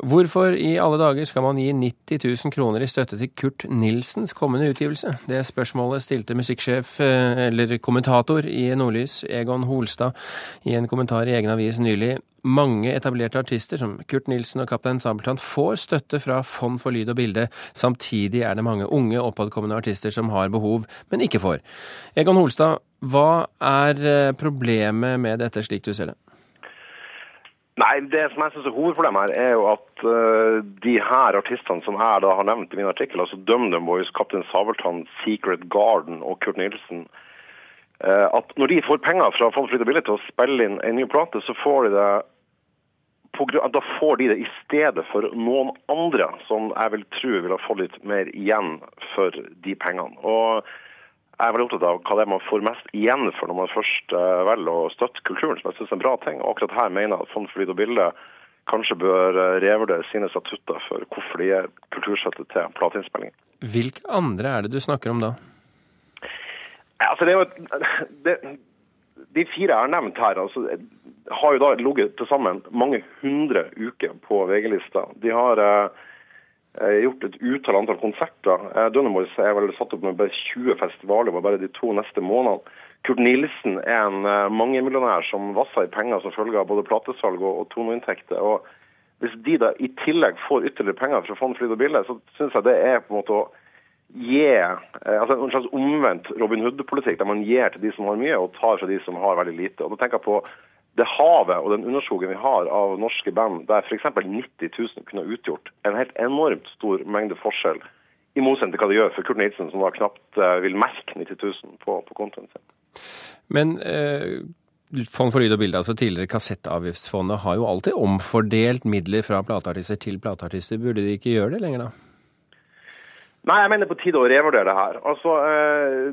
Hvorfor i alle dager skal man gi 90 000 kroner i støtte til Kurt Nilsens kommende utgivelse? Det spørsmålet stilte musikksjef, eh, eller kommentator i Nordlys, Egon Holstad, i en kommentar i egen avis nylig. Mange etablerte artister som Kurt Nilsen og Kaptein Sabeltann får støtte fra Fond for lyd og bilde. Samtidig er det mange unge, oppadkommende artister som har behov, men ikke får. Egon Holstad, hva er eh, problemet med dette, slik du ser det? Nei, Det som jeg synes er hovedproblemet her, er jo at uh, de her artistene som jeg da har nevnt i min artikkel, altså DumDum Boys, Kaptein Sabeltann, Secret Garden og Kurt Nilsen, uh, at når de får penger fra Fond Billig til å spille inn en ny plate, så får de det da får de det i stedet for noen andre som jeg vil tro vil ha fått litt mer igjen for de pengene. Og jeg er veldig opptatt av hva det er man får mest igjen for når man først uh, velger å støtte kulturen, som jeg synes er en bra ting. Og akkurat her mener jeg at Fond for lyd og bilde kanskje bør uh, revurdere sine statutter for hvorfor de gir kulturstøtte til plateinnspillinger. Hvilke andre er det du snakker om da? Altså, det er jo det, De fire jeg har nevnt her, altså, har jo da ligget til sammen mange hundre uker på VG-lista. De har uh, gjort et utall antall konserter. Dunnemoys er vel satt opp med bare 20 festivaler bare de to neste månedene. Kurt Nilsen er en mangemillionær som vasser i penger som følge av både platesalg og, toneinntekter. Og hvis de da i tillegg får ytterligere penger fra Fond Flyd og Bilde, så syns jeg det er på en måte å gi altså en slags omvendt Robin Hood-politikk, der man gir til de som har mye, og tar fra de som har veldig lite. Og da tenker jeg på det havet og den underskogen vi har av norske band, der f.eks. 90 000 kunne utgjort en helt enormt stor mengde forskjell, i motsetning til hva det gjør for Kurt Nilsen, som da knapt vil merke 90 000 på, på kontoen sin. Men eh, Fond for lyd og bilde, altså tidligere Kassettavgiftsfondet, har jo alltid omfordelt midler fra plateartister til plateartister. Burde de ikke gjøre det lenger, da? Nei, jeg mener på tide å revurdere det her. Altså, eh,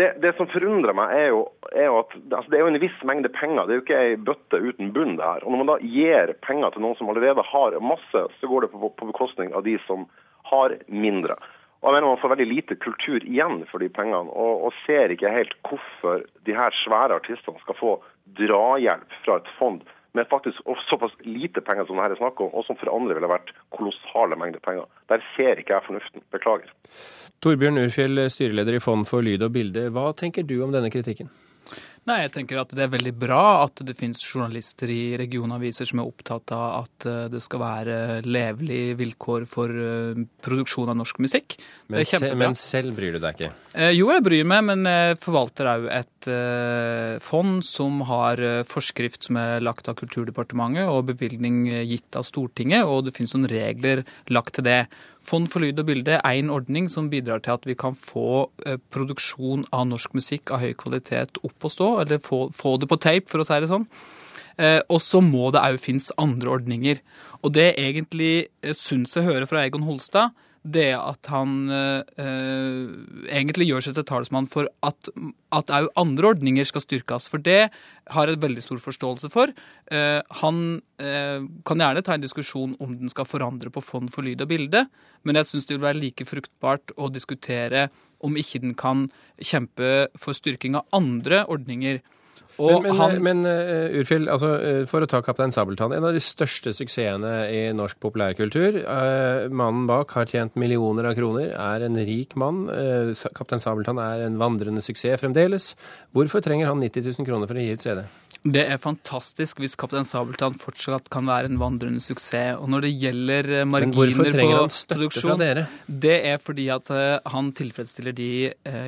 det, det, som forundrer meg, er jo, er jo at altså det er jo en viss mengde penger. Det er jo ikke ei bøtte uten bunn. det her. Og Når man da gir penger til noen som allerede har masse, så går det på, på bekostning av de som har mindre. Og jeg mener Man får veldig lite kultur igjen for de pengene, og, og ser ikke helt hvorfor de her svære artistene skal få drahjelp fra et fond med faktisk såpass lite penger som det her er snakk om, og som for andre ville vært kolossale mengder penger. Der ser ikke jeg fornuften. Beklager. Torbjørn Urfjell, styreleder i Fond for lyd og bilde. Hva tenker du om denne kritikken? Nei, jeg tenker at Det er veldig bra at det finnes journalister i regionaviser som er opptatt av at det skal være levelige vilkår for produksjon av norsk musikk. Men, se, men selv bryr du deg ikke? Eh, jo, jeg bryr meg, men jeg forvalter òg et eh, fond som har forskrift som er lagt av Kulturdepartementet og bevilgning gitt av Stortinget, og det finnes noen regler lagt til det. Fond for lyd og bilde er en ordning som bidrar til at vi kan få eh, produksjon av norsk musikk av høy kvalitet opp å stå, eller få, få det på tape, for å si det sånn. Eh, og så må det òg finnes andre ordninger. Og det egentlig eh, syns jeg hører fra Egon Holstad, det at han eh, egentlig gjør seg til talsmann for at òg andre ordninger skal styrkes. For det har jeg veldig stor forståelse for. Eh, han eh, kan gjerne ta en diskusjon om den skal forandre på fond for lyd og bilde, men jeg syns det vil være like fruktbart å diskutere om ikke den kan kjempe for styrking av andre ordninger. Og men, men, han... men uh, Urfjell, altså, uh, for å ta Kaptein Sabeltann, en av de største suksessene i norsk populærkultur. Uh, mannen bak har tjent millioner av kroner, er en rik mann. Kaptein Sabeltann er en vandrende suksess fremdeles. Hvorfor trenger han 90 000 kroner for å gi ut CD? Det er fantastisk hvis Kaptein Sabeltann fortsatt kan være en vandrende suksess. Og når det gjelder marginer på produksjon, det er fordi at han tilfredsstiller de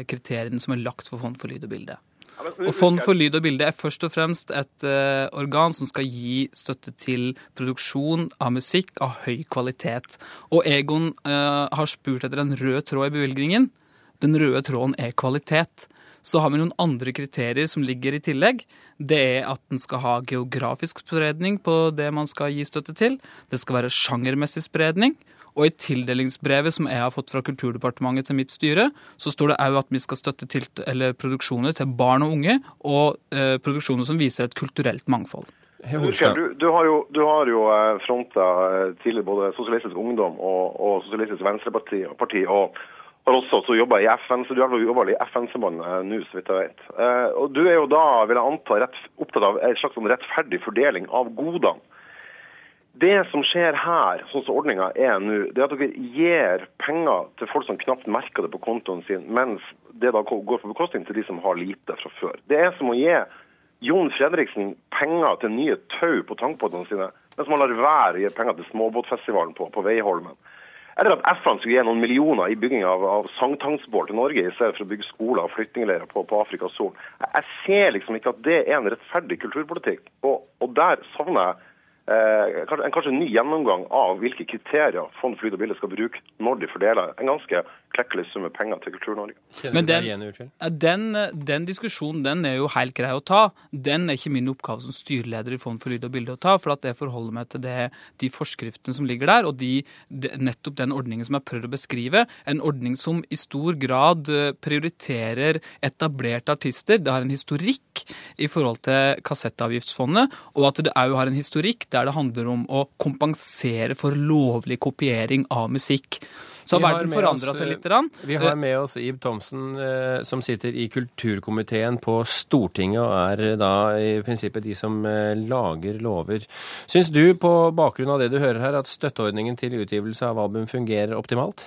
kriteriene som er lagt for Fond for lyd og bilde. Og Fond for lyd og bilde er først og fremst et uh, organ som skal gi støtte til produksjon av musikk av høy kvalitet. Og Egon uh, har spurt etter en rød tråd i bevilgningen. Den røde tråden er kvalitet. Så har vi noen andre kriterier som ligger i tillegg. Det er at den skal ha geografisk spredning på det man skal gi støtte til. Det skal være sjangermessig spredning. Og i tildelingsbrevet som jeg har fått fra Kulturdepartementet til mitt styre, så står det òg at vi skal støtte til, produksjoner til barn og unge, og eh, produksjoner som viser et kulturelt mangfold. Du, du, har jo, du har jo eh, fronta eh, tidligere både Sosialistisk Ungdom og, og Sosialistisk Venstreparti. Parti, og, har også, så jobba i FN, så du har jobba i FN-sambandet nå, så vidt jeg vet. Eh, og Du er jo da, vil jeg anta, rett, opptatt av en slags sånn rettferdig fordeling av godene. Det som skjer her, som ordninga er nå, det er at dere gir penger til folk som knapt merker det på kontoen sin, mens det da går på bekostning til de som har lite fra før. Det er som å gi Jon Fredriksen penger til nye tau på tankbåtene sine, mens man lar være å gi penger til småbåtfestivalen på, på Veiholmen. Eller at FN skulle gi noen millioner i bygging av, av sangtangsbål til Norge, i stedet for å bygge skoler og flyktningleirer på, på Afrikas Horn. Jeg ser liksom ikke at det er en rettferdig kulturpolitikk. Og, og der savner jeg eh, en kanskje ny gjennomgang av hvilke kriterier Fond for lyd og bilde skal bruke når de fordeler en ganske klekkelig sum med penger til Kultur-Norge. Men den- Den, den diskusjonen den er jo helt grei å ta. Den er ikke min oppgave som styreleder i Fond for lyd og bilde å ta, for at jeg forholder meg til det, de forskriftene som ligger der, og de, de, nettopp den ordningen som jeg prøver å beskrive. En ordning som i stor grad eh, prioriterer etablerte artister. Det har en historikk i forhold til Kassettavgiftsfondet, og at det òg har en historikk der det handler om å kompensere for lovlig kopiering av musikk. Så Vi verden forandra seg eh, litt. Vi har med oss Ib Thomsen, eh, som sitter i kulturkomiteen på Stortinget, og er eh, da i prinsippet de som lager lover. Syns du på bakgrunn av det du hører her, at støtteordningen til utgivelse av album fungerer optimalt?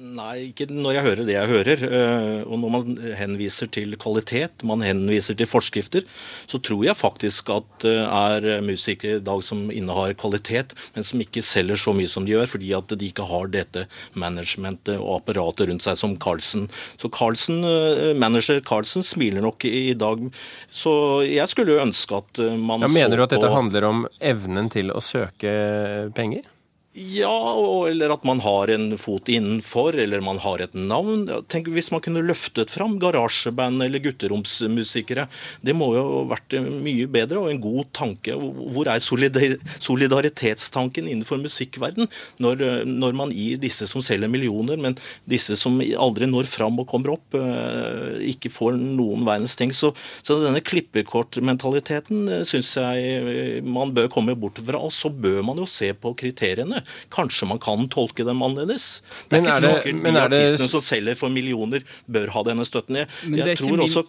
Nei, ikke når jeg hører det jeg hører. Eh, Og når man henviser til kvalitet, man henviser til forskrifter, så tror jeg faktisk at det er musikere i dag som innehar kvalitet, men som ikke selger så mye som de gjør, fordi at de ikke har dette managementet og apparatet rundt seg som Carlsen. Så Carlsen, eh, manager Carlsen smiler nok i dag. Så jeg skulle jo ønske at eh, man Ja, mener du at dette handler om evnen til å søke penger? Ja, eller at man har en fot innenfor, eller man har et navn. Tenk hvis man kunne løftet fram garasjeband eller gutteromsmusikere. Det må jo ha vært mye bedre og en god tanke. Hvor er solidar solidaritetstanken innenfor musikkverden når, når man gir disse som selger millioner, men disse som aldri når fram og kommer opp, eh, ikke får noen verdens ting. Så, så denne klippekortmentaliteten syns jeg eh, man bør komme bort fra. Og så bør man jo se på kriteriene. Kanskje man kan tolke dem annerledes. Det er Men ikke er sikkert de er det- artistene som selger for millioner, bør ha denne støtten. Jeg, er jeg tror min- også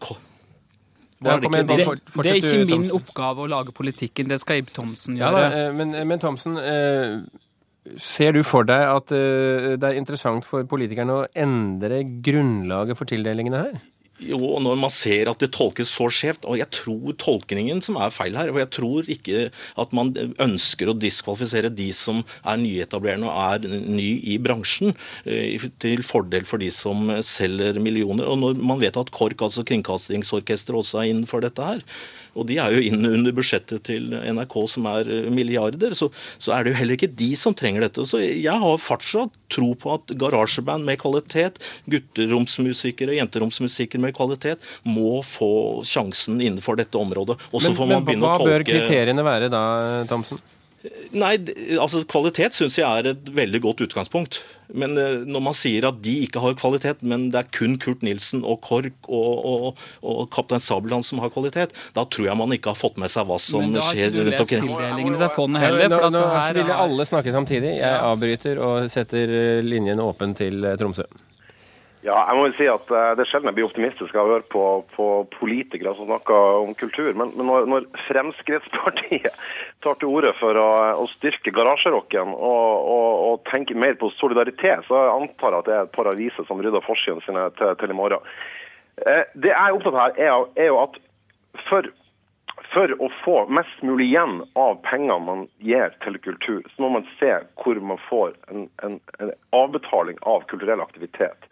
Ja, det ikke det? Det, det er ikke min Thomsen. oppgave å lage politikken, det skal Ib Thomsen Ja, gjøre. da, eh, men, men Thomsen, eh, ser du for deg at eh, det er interessant for politikerne å endre grunnlaget for tildelingene her? Jo, og når man ser at det tolkes så skjevt, og jeg tror tolkningen som er feil her, og jeg tror ikke at man ønsker å diskvalifisere de som er nyetablerende og er ny i bransjen, eh, til fordel for de som selger millioner. Og når man vet at KORK, altså Kringkastingsorkesteret, også er innenfor dette her, og de er jo inne under budsjettet til NRK som er eh, milliarder, så, så er det jo heller ikke de som trenger dette. Så jeg har fortsatt tro på at garasjeband med kvalitet, gutteromsmusikere, jenteromsmusikere med kvalitet, må få sjansen innenfor dette området. Og så får man begynne hva bør kriteriene være da, Thomsen? Nei, altså kvalitet syns jeg er et veldig godt utgangspunkt. Men eh, når man sier at de ikke har kvalitet, men det er kun Kurt Nilsen og KORK og, og, og Kaptein Sabeltann som har kvalitet, da tror jeg man ikke har fått med seg hva som skjer rundt omkring. Men da har ikke du lest tildelingene til fondet heller. nå for nå her vil alle snakke samtidig. Jeg avbryter og setter eh, linjen åpen til eh, Tromsø. Ja, jeg må jo si at eh, Det er sjelden jeg blir optimistisk av å høre på, på politikere som snakker om kultur. Men, men når, når Fremskrittspartiet tar til orde for å, å styrke garasjerocken og, og, og tenke mer på solidaritet, så jeg antar at det er et par aviser som rydder forsidene sine til, til i morgen. Eh, Det jeg er opptatt av her, er, er jo at for, for å få mest mulig igjen av pengene man gir til kultur, så må man se hvor man får en, en, en avbetaling av kulturell aktivitet.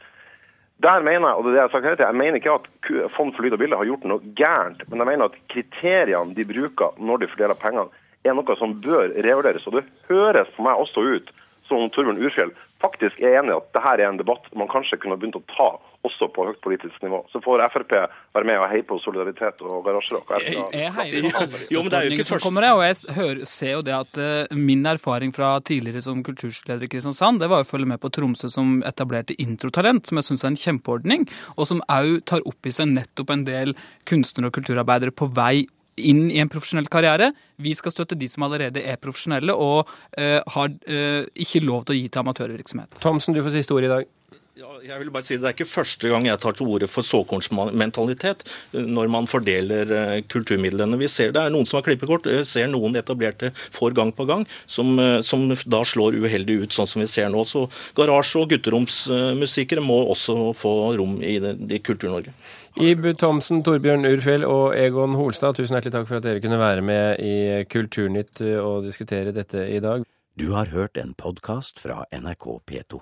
Der mener Jeg og det er det jeg har sagt hele tiden, jeg mener ikke at Fond for lyd og bilde har gjort noe gærent, men jeg mener at kriteriene de bruker når de fordeler pengene, er noe som bør revurderes. Og det høres for meg også ut som Torbjørn Urfjell faktisk er enig i at dette er en debatt man kanskje kunne begynt å ta også på høyt politisk nivå. Så får Frp være med og heie på solidaritet og garasjerock. jeg Jeg heier på alle er støtteordninger som kommer, jeg, og jeg hører, ser jo det at uh, min erfaring fra tidligere som kulturleder i Kristiansand, det var å følge med på Tromsø som etablerte Introtalent, som jeg syns er en kjempeordning, og som òg tar opp i seg nettopp en del kunstnere og kulturarbeidere på vei inn i en profesjonell karriere. Vi skal støtte de som allerede er profesjonelle og uh, har uh, ikke lov til å gi til amatørvirksomhet. Thomsen, du får siste ord i dag. Ja, jeg vil bare si Det er ikke første gang jeg tar til orde for såkornsmentalitet eh, når man fordeler kulturmidlene. Vi ser Det er noen som har klippekort, ser noen etablerte får gang på gang, som, som da slår uheldig ut, sånn som vi ser nå. Så garasje- og gutteromsmusikere må også få rom i, det, i Kultur-Norge. Ibu Thomsen, Torbjørn Urfjell og Egon Holstad, tusen hjertelig takk for at dere kunne være med i Kulturnytt og diskutere dette i dag. Du har hørt en podkast fra NRK P2.